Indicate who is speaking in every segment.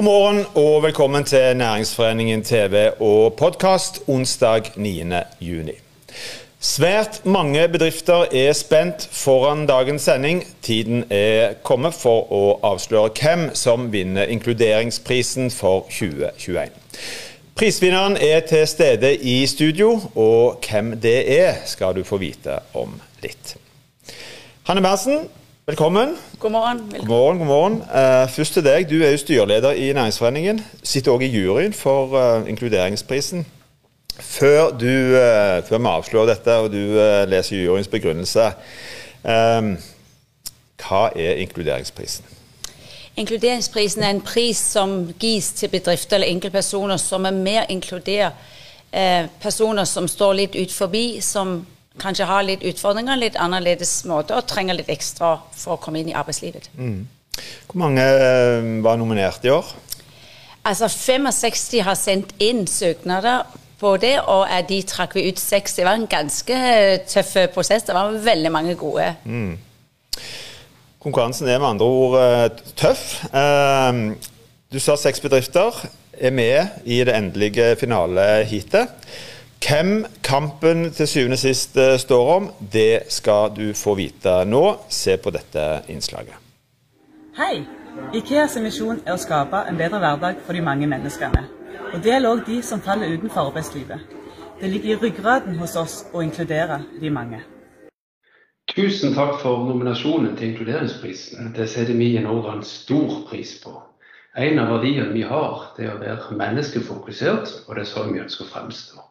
Speaker 1: God morgen og velkommen til Næringsforeningen TV og podkast onsdag 9. juni. Svært mange bedrifter er spent foran dagens sending. Tiden er kommet for å avsløre hvem som vinner inkluderingsprisen for 2021. Prisvinneren er til stede i studio, og hvem det er, skal du få vite om litt. Hanne Berntsen, velkommen.
Speaker 2: God morgen.
Speaker 1: God morgen, god morgen. Uh, først til deg. Du er jo styreleder i Næringsforeningen. Sitter òg i juryen for uh, inkluderingsprisen. Før, du, uh, før, vi avslører dette og du leser juryens begrunnelse, hva er inkluderingsprisen?
Speaker 2: Inkluderingsprisen er en pris som gis til bedrifter eller enkeltpersoner som er mer inkludere personer som står litt ut forbi, som kanskje har litt utfordringer, litt annerledes måte og trenger litt ekstra for å komme inn i arbeidslivet. Mm.
Speaker 1: Hvor mange var nominert i år?
Speaker 2: Altså 65 har sendt inn søknader på det, og de trakk vi ut seks. Det var en ganske tøff prosess. Det var veldig mange gode. Mm.
Speaker 1: Konkurransen er med andre ord tøff. Du sa seks bedrifter er med i det endelige finaleheatet. Hvem kampen til syvende og sist står om, det skal du få vite nå. Se på dette innslaget.
Speaker 3: Hei! Ikeas misjon er å skape en bedre hverdag for de mange menneskene. Og Det gjelder òg de som faller utenfor arbeidslivet. Det ligger i ryggraden hos oss å inkludere de mange.
Speaker 4: Tusen takk for nominasjonen til Inkluderingsprisen. Det setter vi i Norge en stor pris på. En av verdiene vi har, det er å være menneskefokusert, og det er sånn vi ønsker å fremstå.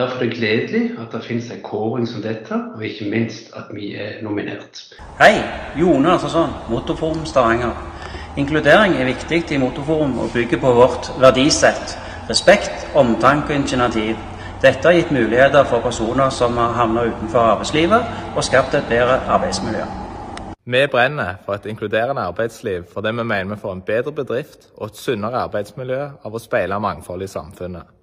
Speaker 4: Derfor er det gledelig at det finnes en kåring som dette, og ikke minst at vi er nominert.
Speaker 5: Hei, Jone Alfarsson, Motorforum Stavanger. Inkludering er viktig i Motorforum og bygger på vårt verdisett. Respekt, omtanke og initiativ. Dette har gitt muligheter for personer som har havnet utenfor arbeidslivet, og skapt et bedre arbeidsmiljø.
Speaker 6: Vi brenner for et inkluderende arbeidsliv fordi vi mener vi får en bedre bedrift og et sunnere arbeidsmiljø av å speile mangfold i samfunnet.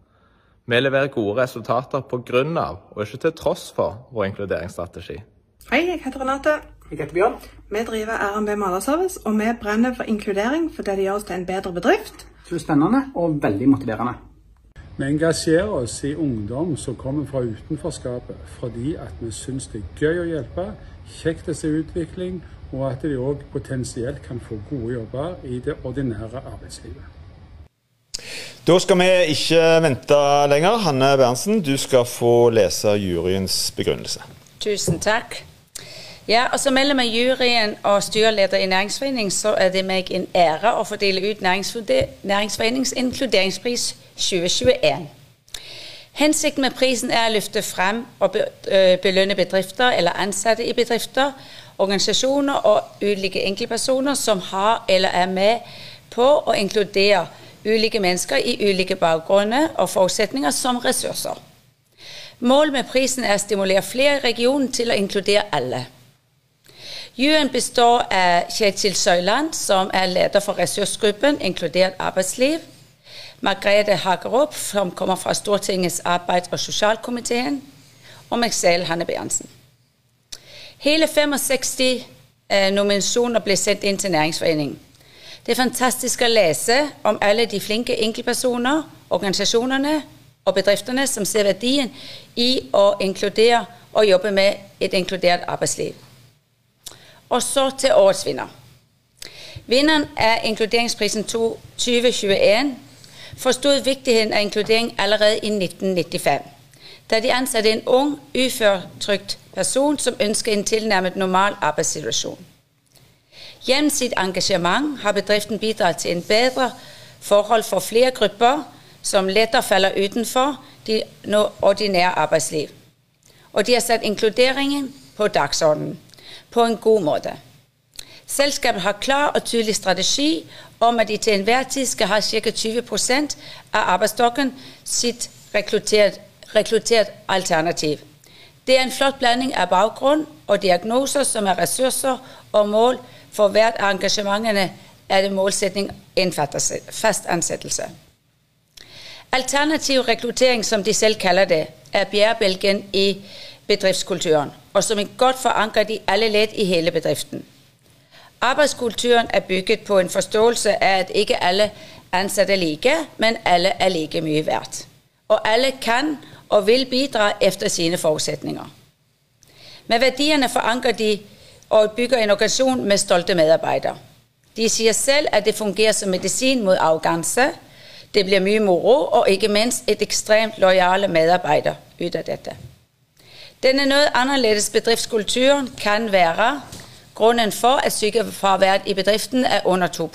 Speaker 6: Vi leverer gode resultater pga. og ikke til tross for vår inkluderingsstrategi.
Speaker 7: Hei, jeg heter Renate.
Speaker 8: Jeg heter Bjørn.
Speaker 7: Vi driver RNB Malerservice, og vi brenner for inkludering fordi det gjør oss til en bedre bedrift.
Speaker 8: Så det er spennende og veldig motiverende.
Speaker 9: Vi engasjerer oss i ungdom som kommer fra utenforskapet, fordi at vi syns det er gøy å hjelpe, kjekt å se utvikling, og at de òg potensielt kan få gode jobber i det ordinære arbeidslivet.
Speaker 1: Da skal vi ikke vente lenger. Hanne Berntsen, du skal få lese juryens begrunnelse.
Speaker 2: Tusen takk. Ja, og så Mellom juryen og styreleder i Næringsforening så er det meg en ære å fordele ut Næringsforeningens inkluderingspris 2021. Hensikten med prisen er å løfte frem og belønne bedrifter eller ansatte i bedrifter, organisasjoner og ulike enkeltpersoner som har eller er med på å inkludere ulike mennesker i ulike bakgrunner og forutsetninger som ressurser. Målet med prisen er å stimulere flere i regionen til å inkludere alle. Juryen består av Kjetil Søyland, som er leder for ressursgruppen Inkludert arbeidsliv. Margrethe Hagerup, som kommer fra Stortingets arbeids- og sosialkomiteen. Og meg selv, Hanne Berntsen. Hele 65 eh, nominasjoner ble sendt inn til Næringsforeningen. Det er fantastisk å lese om alle de flinke enkeltpersoner, organisasjonene og bedriftene som ser verdien i å inkludere og jobbe med et inkludert arbeidsliv. Og så til årets vinner. Vinneren av Inkluderingsprisen 2021 forstod viktigheten av inkludering allerede i 1995, da de ansatte en ung, uføretrygd person som ønsker en tilnærmet normal arbeidssituasjon. Gjennom sitt engasjement har bedriften bidratt til en bedre forhold for flere grupper som lettere faller utenfor det ordinære arbeidsliv. Og de har satt inkluderingen på dagsordenen på en god måte. Selskapet har klar og tydelig strategi om at de til enhver tid skal ha ca. 20 av arbeidsstokken sitt rekruttert, rekruttert alternativ. Det er en flott blanding av bakgrunn og diagnoser som er ressurser og mål for hvert av engasjementene er det målsetting en fast ansettelse. Alternativ rekruttering, som de selv kaller det, er bærebjelken i bedriftskulturen, og som er godt forankret i alle ledd i hele bedriften. Arbeidskulturen er bygget på en forståelse av at ikke alle ansatte er like, men alle er like mye verdt. Og alle kan og vil bidra etter sine forutsetninger. Med verdiene forankrer de og bygger en organisasjon med stolte medarbeidere. De sier selv at det fungerer som medisin mot arroganse. Det blir mye moro, og ikke minst et ekstremt lojale medarbeidere ut av dette. Denne noe annerledes bedriftskulturen kan være grunnen for at sykefraværet i bedriften er under 2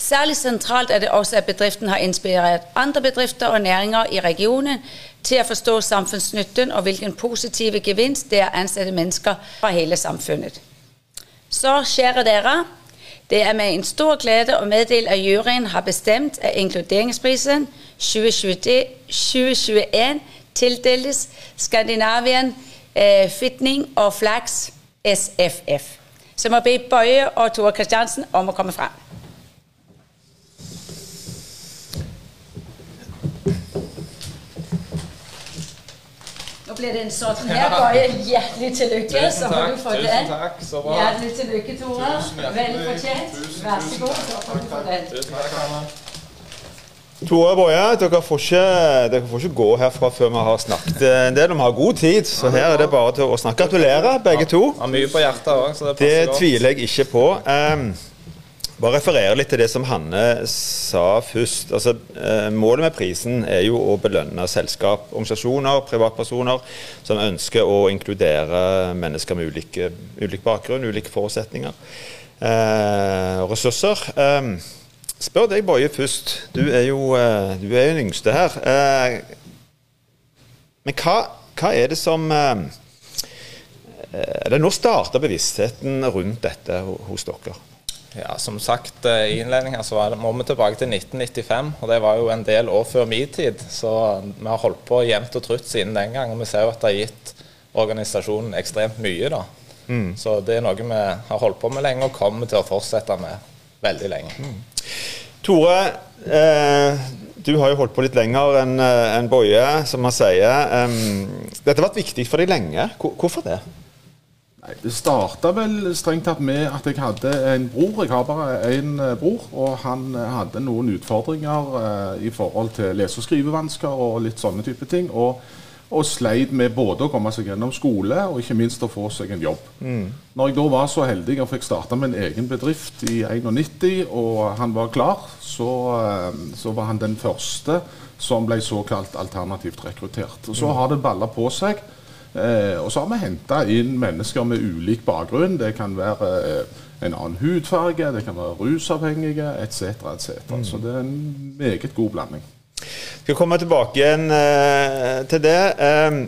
Speaker 2: Særlig sentralt er det også at bedriften har inspirert andre bedrifter og næringer i regionen til å forstå samfunnsnytten og hvilken positiv gevinst det er å ansette mennesker fra hele samfunnet. Så, kjære dere, det er med en stor glede å meddele at juryen har bestemt at inkluderingsprisen 2021 tildeles Skandinavien eh, Fitning og Flax SFF. Så må be Bøye og Tore Kristiansen om å komme frem. Blir det en sånn her. Bare hjertelig til lykke. Så har du fått den.
Speaker 6: takk. Så bra.
Speaker 2: Hjertelig til lykke, Tore. Veldig fortjent. Vær så god. Så får du få den.
Speaker 1: Tore Boje, dere får, ikke, dere får ikke gå herfra før vi har snakket en del. Vi har god tid, så her er det bare til å snakke. Gratulerer, begge to.
Speaker 6: Har mye på hjertet òg, så det
Speaker 1: Det
Speaker 6: passer godt.
Speaker 1: tviler jeg ikke på. Um, bare referere litt til det som Hanne sa først. Altså, eh, målet med prisen er jo å belønne selskap, organisasjoner, privatpersoner som ønsker å inkludere mennesker med ulike, ulik bakgrunn, ulike forutsetninger eh, ressurser. Eh, spør deg, Boje, først. Du er jo, eh, du er den yngste her. Eh, men hva, hva er det som eh, eller Når starter bevisstheten rundt dette hos dere?
Speaker 6: Ja, Som sagt eh, i innledningen så det, må vi tilbake til 1995. og Det var jo en del år før min tid. Så vi har holdt på jevnt og trutt siden den gang. Og vi ser jo at det har gitt organisasjonen ekstremt mye. da. Så det er noe vi har holdt på med lenge og kommer til å fortsette med veldig lenge.
Speaker 1: Tore, eh, du har jo holdt på litt lenger enn en Boje, som man sier. Um, dette har vært viktig for deg lenge. Hvorfor det?
Speaker 10: Nei, Det starta vel strengt tatt med at jeg hadde en bror. Jeg har bare én bror, og han eh, hadde noen utfordringer eh, i forhold til lese- og skrivevansker og litt sånne type ting. Og, og sleit med både å komme seg gjennom skole og ikke minst å få seg en jobb. Når jeg da var så heldig og fikk starta en egen bedrift i 91, og han var klar, så, eh, så var han den første som ble såkalt alternativt rekruttert. Og så har det balla på seg. Eh, og så har vi henta inn mennesker med ulik bakgrunn. Det kan være eh, en annen hudfarge, det kan være rusavhengige etc. etc. Så det er en meget god blanding.
Speaker 1: Skal komme tilbake igjen eh, til det. Em,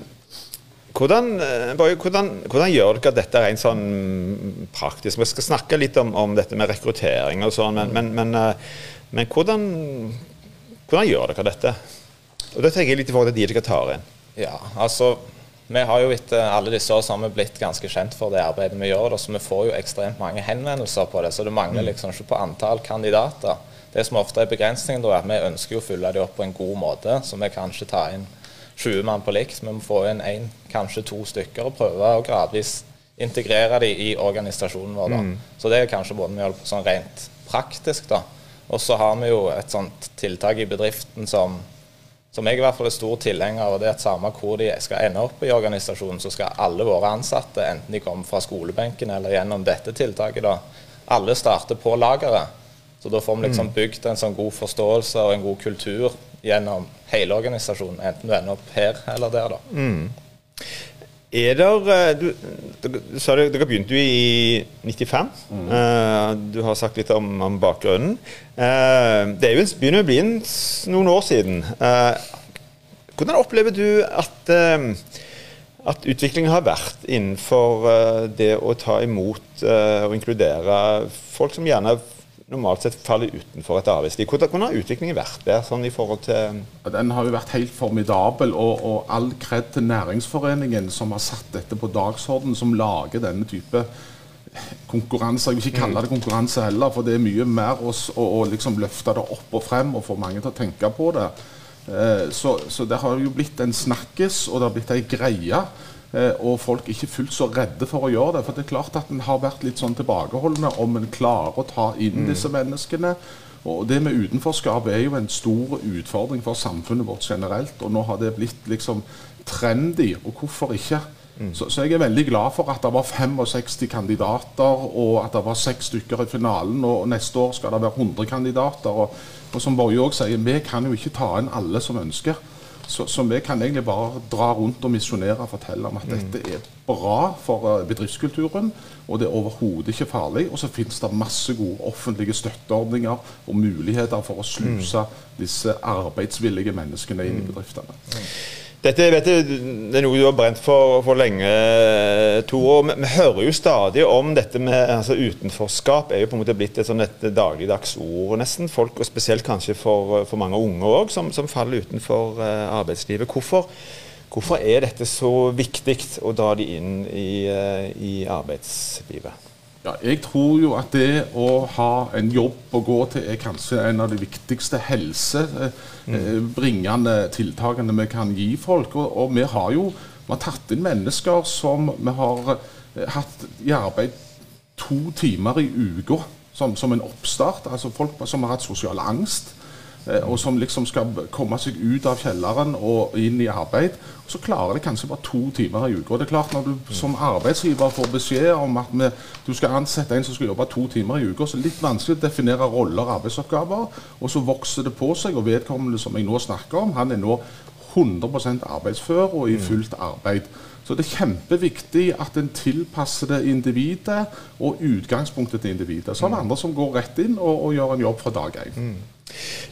Speaker 1: hvordan, eh, hvordan, hvordan gjør dere dette rent sånn praktisk? Vi skal snakke litt om, om dette med rekruttering og sånn, men, men, men, eh, men hvordan, hvordan gjør dere dette? Og Det tenker jeg litt i forhold til de dere tar inn.
Speaker 6: Ja, altså vi har jo etter alle disse år så har vi blitt ganske kjent for det arbeidet vi gjør. Så vi får jo ekstremt mange henvendelser på det. Så det mangler liksom ikke på antall kandidater. Det som ofte er begrensningen, er at vi ønsker å fylle dem opp på en god måte. Så vi kan ikke ta inn 20 mann på likt. Vi må få inn én, kanskje to stykker, og prøve å gradvis integrere de i organisasjonen vår. Da. Så det er kanskje måten vi holder på sånn rent praktisk. da. Og så har vi jo et sånt tiltak i bedriften som som jeg i hvert fall er stor tilhenger av, det er at samme hvor de skal ende opp i organisasjonen, så skal alle våre ansatte, enten de kommer fra skolebenken eller gjennom dette tiltaket, da, alle starter på lageret. Så da får vi liksom bygd en sånn god forståelse og en god kultur gjennom hele organisasjonen, enten du ender opp her eller der, da.
Speaker 1: Er der, eh, du, du sa det, dere begynte jo i 95. Eh, du har sagt litt om, om bakgrunnen. Uh, det jo begynner å bli en, noen år siden. Uh, hvordan opplever du at, at utviklingen har vært innenfor det å ta imot og inkludere folk som gjerne normalt sett faller utenfor et arbeidsliv? Hvordan, har utviklingen vært der, sånn i forhold til
Speaker 10: Den har jo vært helt formidabel, og, og all kred til Næringsforeningen som har satt dette på dagsorden, som lager denne type konkurranser. Jeg vil ikke kalle det konkurranse heller, for det er mye mer å, å, å liksom løfte det opp og frem og få mange til å tenke på det. Eh, så, så det har jo blitt en snakkes, og det har blitt ei greie. Eh, og folk ikke fullt så redde for å gjøre det. For det er klart at en har vært litt sånn tilbakeholdne om en klarer å ta inn disse menneskene. Og Det med utenforskap er jo en stor utfordring for samfunnet vårt generelt. Og nå har det blitt liksom trendy, og hvorfor ikke? Så, så jeg er veldig glad for at det var 65 kandidater, og at det var seks stykker i finalen. Og neste år skal det være 100 kandidater. Og, og som Borge òg sier, vi kan jo ikke ta inn alle som ønsker. Så, så vi kan egentlig bare dra rundt og misjonere og fortelle om at dette er bra for eh, bedriftskulturen, og det er overhodet ikke farlig. Og så finnes det masse gode offentlige støtteordninger og muligheter for å sluse disse arbeidsvillige menneskene inn i bedriftene.
Speaker 1: Dette du, det er noe du har brent for, for lenge, Tore. Vi, vi hører jo stadig om dette med altså Utenforskap er jo på en måte blitt et, sånn et dagligdags ord, nesten. Folk, og spesielt kanskje for, for mange unge òg, som, som faller utenfor eh, arbeidslivet. Hvorfor, hvorfor er dette så viktig å dra de inn i, eh, i arbeidslivet?
Speaker 10: Ja, jeg tror jo at det å ha en jobb å gå til er kanskje en av de viktigste helsebringende tiltakene vi kan gi folk. Og, og vi har jo vi har tatt inn mennesker som vi har eh, hatt i arbeid to timer i uka som, som en oppstart. Altså folk som har hatt sosial angst. Eh, Og som liksom skal komme seg ut av kjelleren og inn i arbeid. Og så klarer de kanskje bare to timer i uka. Det er klart Når du som arbeidsgiver får beskjed om at vi, du skal ansette en som skal jobbe to timer i uka, så er det litt vanskelig å definere roller og arbeidsoppgaver. Og så vokser det på seg, og vedkommende som jeg nå snakker om, han er nå 100% arbeidsfør og i fullt arbeid. Så det er kjempeviktig at en tilpasser det individet og utgangspunktet til individet. Så er det andre som går rett inn og, og gjør en jobb fra dag én.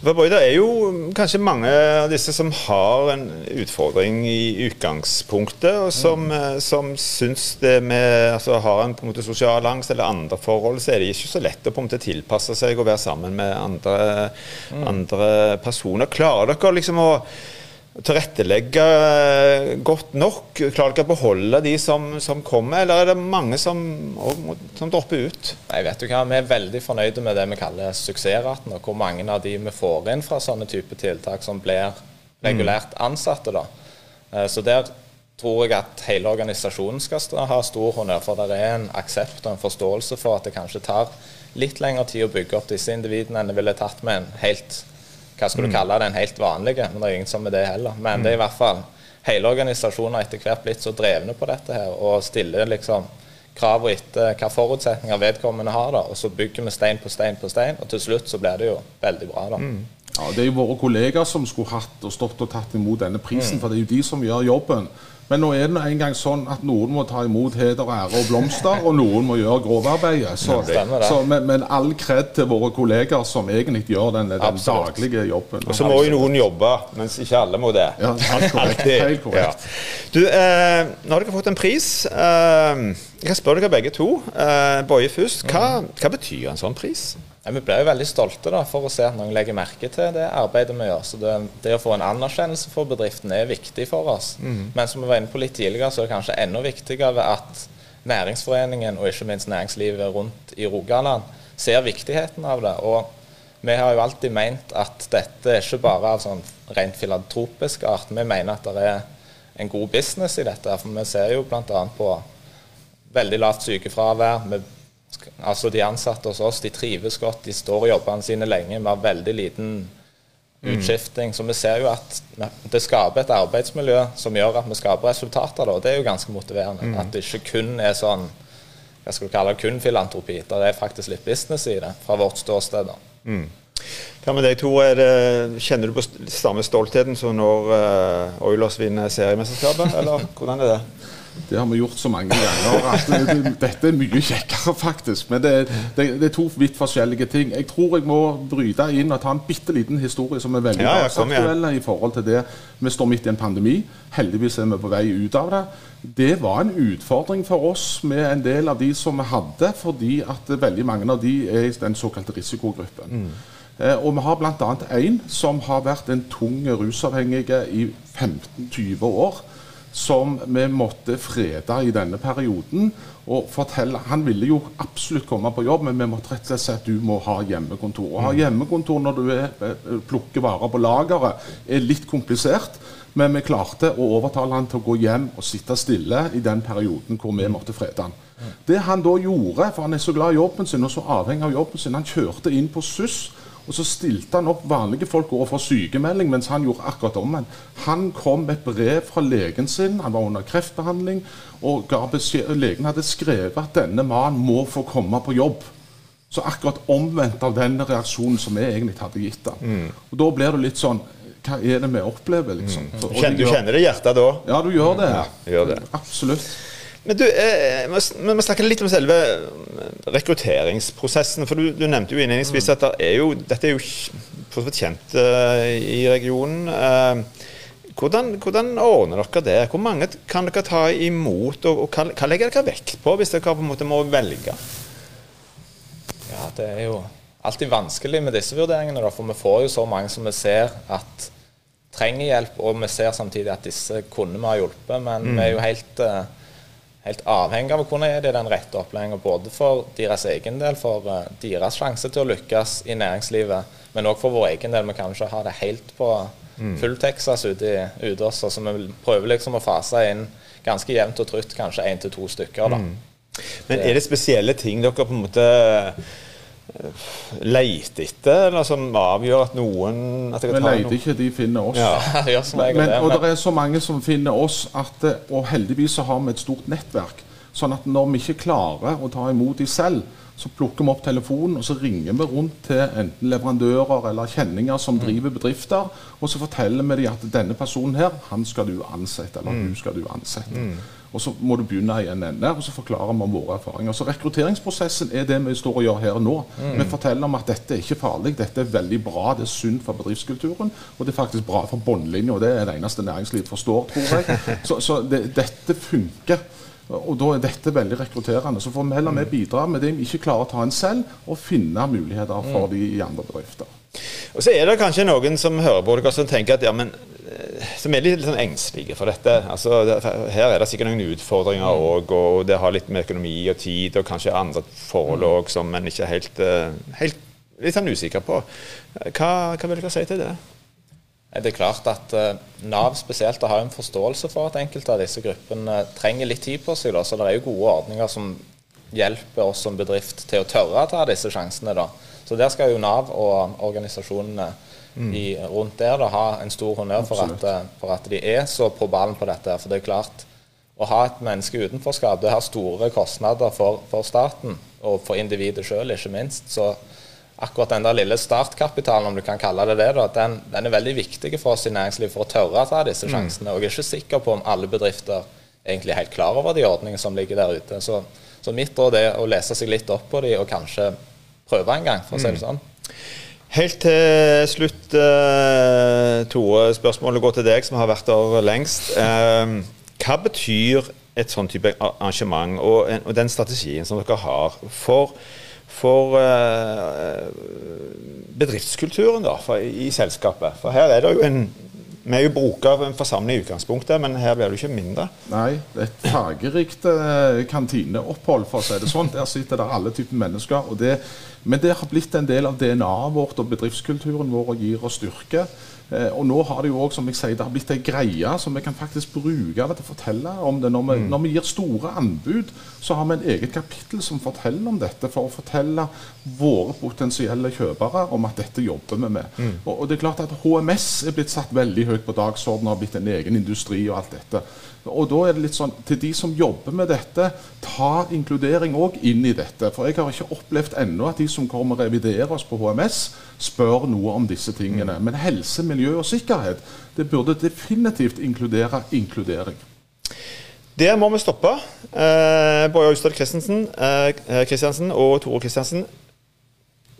Speaker 1: Boy, er jo kanskje mange av disse som har en utfordring i utgangspunktet, og som, mm. som syns det med altså har en på en måte sosial angst eller andre forhold, så er det ikke så lett å på en måte tilpasse seg og være sammen med andre, andre personer. Klarer dere liksom å tilrettelegge godt nok? Klarer dere å beholde de som, som kommer, eller er det mange som, som dropper ut?
Speaker 6: Nei, vet du hva, Vi er veldig fornøyde med det vi kaller suksessraten, og hvor mange av de vi får inn fra sånne type tiltak som blir regulært ansatte. da. Eh, Så der tror jeg at hele organisasjonen skal ha stor honnør, for det er en aksept og en forståelse for at det kanskje tar litt lengre tid å bygge opp disse individene enn det ville tatt med en helt hva skal du kalle den helt vanlige, men det er ingen som er det heller. Men det er i hvert fall hele organisasjonen har etter hvert blitt så drevne på dette her, og stiller liksom krav etter hva forutsetninger vedkommende har, da, og så bygger vi stein på stein på stein, og til slutt så blir det jo veldig bra. da.
Speaker 10: Ja, Det er jo våre kollegaer som skulle hatt og stått og tatt imot denne prisen, for det er jo de som gjør jobben. Men nå er det en gang sånn at noen må ta imot heder, og ære og blomster, og noen må gjøre grovarbeidet. Så, så, men, men all kred til våre kolleger som egentlig gjør den, den daglige jobben.
Speaker 1: Og så må jo noen jobbe, mens ikke alle må det.
Speaker 10: Ja, helt korrekt. Helt korrekt.
Speaker 1: Ja. Du, eh, nå har dere fått en pris. Eh, jeg kan spørre dere begge to. Eh, Boje først. Hva, hva betyr en sånn pris?
Speaker 6: Ja, vi blir jo veldig stolte da, for å se at noen legger merke til det arbeidet vi gjør. Så det, det å få en anerkjennelse for bedriften er viktig for oss. Men som vi var inne på litt tidligere, så er det kanskje enda viktigere at Næringsforeningen og ikke minst næringslivet rundt i Rogaland ser viktigheten av det. Og vi har jo alltid ment at dette er ikke bare av sånn rent filantropisk art. Vi mener at det er en god business i dette. For vi ser jo bl.a. på veldig lavt sykefravær. Vi Altså De ansatte hos oss de trives godt, de står i jobbene sine lenge. Vi har veldig liten utskifting. Så vi ser jo at det skaper et arbeidsmiljø som gjør at vi skaper resultater. Da. Det er jo ganske motiverende. At det ikke kun er sånn hva skal du kalle det, kun filantropi. Det er faktisk litt business i det, fra vårt ståsted. da.
Speaker 1: Hva med deg, Tore? Er kjenner du på samme stoltheten som når uh, Oilers vinner seriemesterskapet, eller hvordan er det?
Speaker 10: Det har vi gjort så mange ganger at det, det, dette er mye kjekkere, faktisk. Men det, det, det er to vidt forskjellige ting. Jeg tror jeg må bryte inn og ta en bitte liten historie som er veldig
Speaker 1: Ja, ja, kom
Speaker 10: i forhold til det. Vi står midt i en pandemi. Heldigvis er vi på vei ut av det. Det var en utfordring for oss med en del av de som vi hadde, fordi at veldig mange av de er i den såkalte risikogruppen. Eh, og vi har bl.a. en som har vært en tung rusavhengig i 15-20 år. Som vi måtte frede i denne perioden. og fortelle, Han ville jo absolutt komme på jobb, men vi måtte rett og slett si at du må ha hjemmekontor. Å ha hjemmekontor når du er, eh, plukker varer på lageret, er litt komplisert. Men vi klarte å overtale han til å gå hjem og sitte stille i den perioden hvor vi måtte frede han. Det han da gjorde, for han er så glad i jobben sin og så avhengig av jobben sin, han kjørte inn på SUS. Og så stilte han opp vanlige folk overfor sykemelding, mens han gjorde akkurat omvendt. Han kom med et brev fra legen sin, han var under kreftbehandling, og legen hadde skrevet at denne mannen må få komme på jobb. Så akkurat omvendt av den reaksjonen som vi egentlig hadde gitt ham.
Speaker 1: Mm.
Speaker 10: Og Da blir det litt sånn Hva er det vi opplever, liksom?
Speaker 1: Mm.
Speaker 10: For- og
Speaker 1: Kjenner, du kjenner det i hjertet da?
Speaker 10: Ja, du gjør det.
Speaker 1: Ja, gjør det.
Speaker 10: Absolutt.
Speaker 1: Men du, eh, vi må- snakke litt om selve eh, rekrutteringsprosessen. For du, du nevnte jo innledningsvis at det er jo, dette er jo for så vidt kjent eh, i regionen. Eh, hvordan, hvordan ordner dere det? Hvor mange kan dere ta imot, og, og hva, hva legger dere vekt på hvis dere på en måte må velge?
Speaker 6: Ja, det er jo alltid vanskelig med disse vurderingene, da, for vi får jo så mange som vi ser at trenger hjelp, og vi ser samtidig at disse kunne vi ha hjulpet, men
Speaker 1: Mm.
Speaker 6: vi er jo helt, helt avhengig av å kunne gi dem den rette opplæringa, både for deres egen del, for eh, deres sjanse til å lykkes i næringslivet, men òg for vår egen del. Vi kan ikke ha det helt på
Speaker 1: Mm.
Speaker 6: full Texas ute, ute også, så vi prøver liksom å fase inn ganske jevnt og trutt, kanskje én til to stykker. da.
Speaker 1: Mm. Men er det spesielle ting dere på en måte leter etter, eller som avgjør at noen at jeg
Speaker 10: Vi leter ikke, de finner oss.
Speaker 1: Ja.
Speaker 10: Men, men, og det er så mange som finner oss, at, eh, og heldigvis så har vi et stort nettverk. Sånn at når vi ikke klarer å ta imot de selv, så plukker vi opp telefonen og så ringer vi rundt til enten leverandører eller kjenninger som driver bedrifter, og så forteller vi dem at denne personen her, han skal du ansette, eller
Speaker 1: Mm.
Speaker 10: hun skal du ansette.
Speaker 1: Mm.
Speaker 10: Og så må du begynne i en ende, og så forklarer vi om våre erfaringer. Så rekrutteringsprosessen er det vi står og gjør her nå.
Speaker 1: Mm.
Speaker 10: Vi forteller om at dette er ikke farlig, dette er veldig bra, det er sunt for bedriftskulturen, og det er faktisk bra for bunnlinja, og det er det eneste næringslivet forstår, tror jeg. Så, så det, dette funker. Og da er dette veldig rekrutterende. Så får vi heller med bidra med det vi ikke klarer å ta en selv, og finne muligheter for
Speaker 1: Mm.
Speaker 10: de i andre bedrifter.
Speaker 1: Og så er det kanskje noen som hører på dere som tenker at ja, men eh, som er litt, sånn engstelige for dette. Altså, her er det sikkert noen utfordringer òg, og det har litt med økonomi og tid og kanskje andre forhold òg som en ikke er helt, eh, helt litt sånn usikker på. Hva, hva vil dere si til det?
Speaker 6: Det er klart at eh, Nav spesielt har en forståelse for at enkelte av disse gruppene trenger litt tid på seg. Da. Så det er jo gode ordninger som hjelper oss som bedrift til å tørre å ta disse sjansene. Da. Så der skal jo Nav og organisasjonene
Speaker 1: Mm.
Speaker 6: i, rundt der da, ha en stor honnør for at, eh, for at de er så på ballen på dette. For det er klart, å ha et menneske utenforskap det har store kostnader for, for staten og for individet sjøl, ikke minst. Så akkurat den der lille startkapitalen, om du kan kalle det det, da, den, den er veldig viktig for oss i næringslivet for å tørre å ta disse
Speaker 1: Mm.
Speaker 6: sjansene. Og jeg er ikke sikker på om alle bedrifter egentlig er helt klar over de ordningene som ligger der ute. Så, så mitt råd er å lese seg litt opp på de og kanskje prøve en gang, for å si det
Speaker 1: Mm.
Speaker 6: sånn.
Speaker 1: Helt til slutt, eh, Tore. Spørsmålet går til deg, som har vært der lengst. Eh, hva betyr et sånn type arrangement og den strategien som dere har for, for eh, bedriftskulturen da, for, i selskapet? For her er det jo en Vi er jo bruker av en forsamling i utgangspunktet, men her blir det ikke mindre.
Speaker 10: Nei, det er et fargerikt eh, kantineopphold, for å si det sånn. Der sitter det alle typer mennesker. Det, men det har blitt en del av DNA-et vårt og bedriftskulturen vår og gir oss styrke. Eh, og nå har det jo også, som jeg sier, det har blitt ei greie som vi kan faktisk bruke til å fortelle om det. Når vi, når vi gir store anbud, så har vi en eget kapittel som forteller om dette, for å fortelle våre potensielle kjøpere om at dette jobber vi med.
Speaker 1: Mm.
Speaker 10: Og, og det er klart at HMS er blitt satt veldig høyt på dagsordenen har blitt en egen industri og alt dette. Og da er det litt sånn til de som jobber med dette, ta inkludering òg inn i dette. For jeg har ikke opplevd ennå at de som kommer og reviderer oss på HMS, spør noe om disse tingene. Men helse, miljø og sikkerhet, det burde definitivt inkludere inkludering.
Speaker 1: Det må vi stoppe. Eh, Boje Austad Christensen, eh, Christiansen og Tore Kristiansen,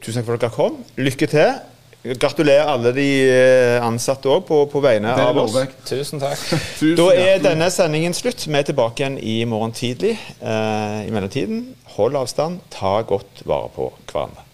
Speaker 1: tusen takk for at dere kom. Lykke til. Gratulerer alle de eh, ansatte òg, på, på vegne av oss.
Speaker 6: Tusen takk.
Speaker 10: Tusen
Speaker 1: Da er denne sendingen slutt. Vi er tilbake igjen i morgen tidlig. Eh, I mellomtiden, hold avstand, ta godt vare på hverandre.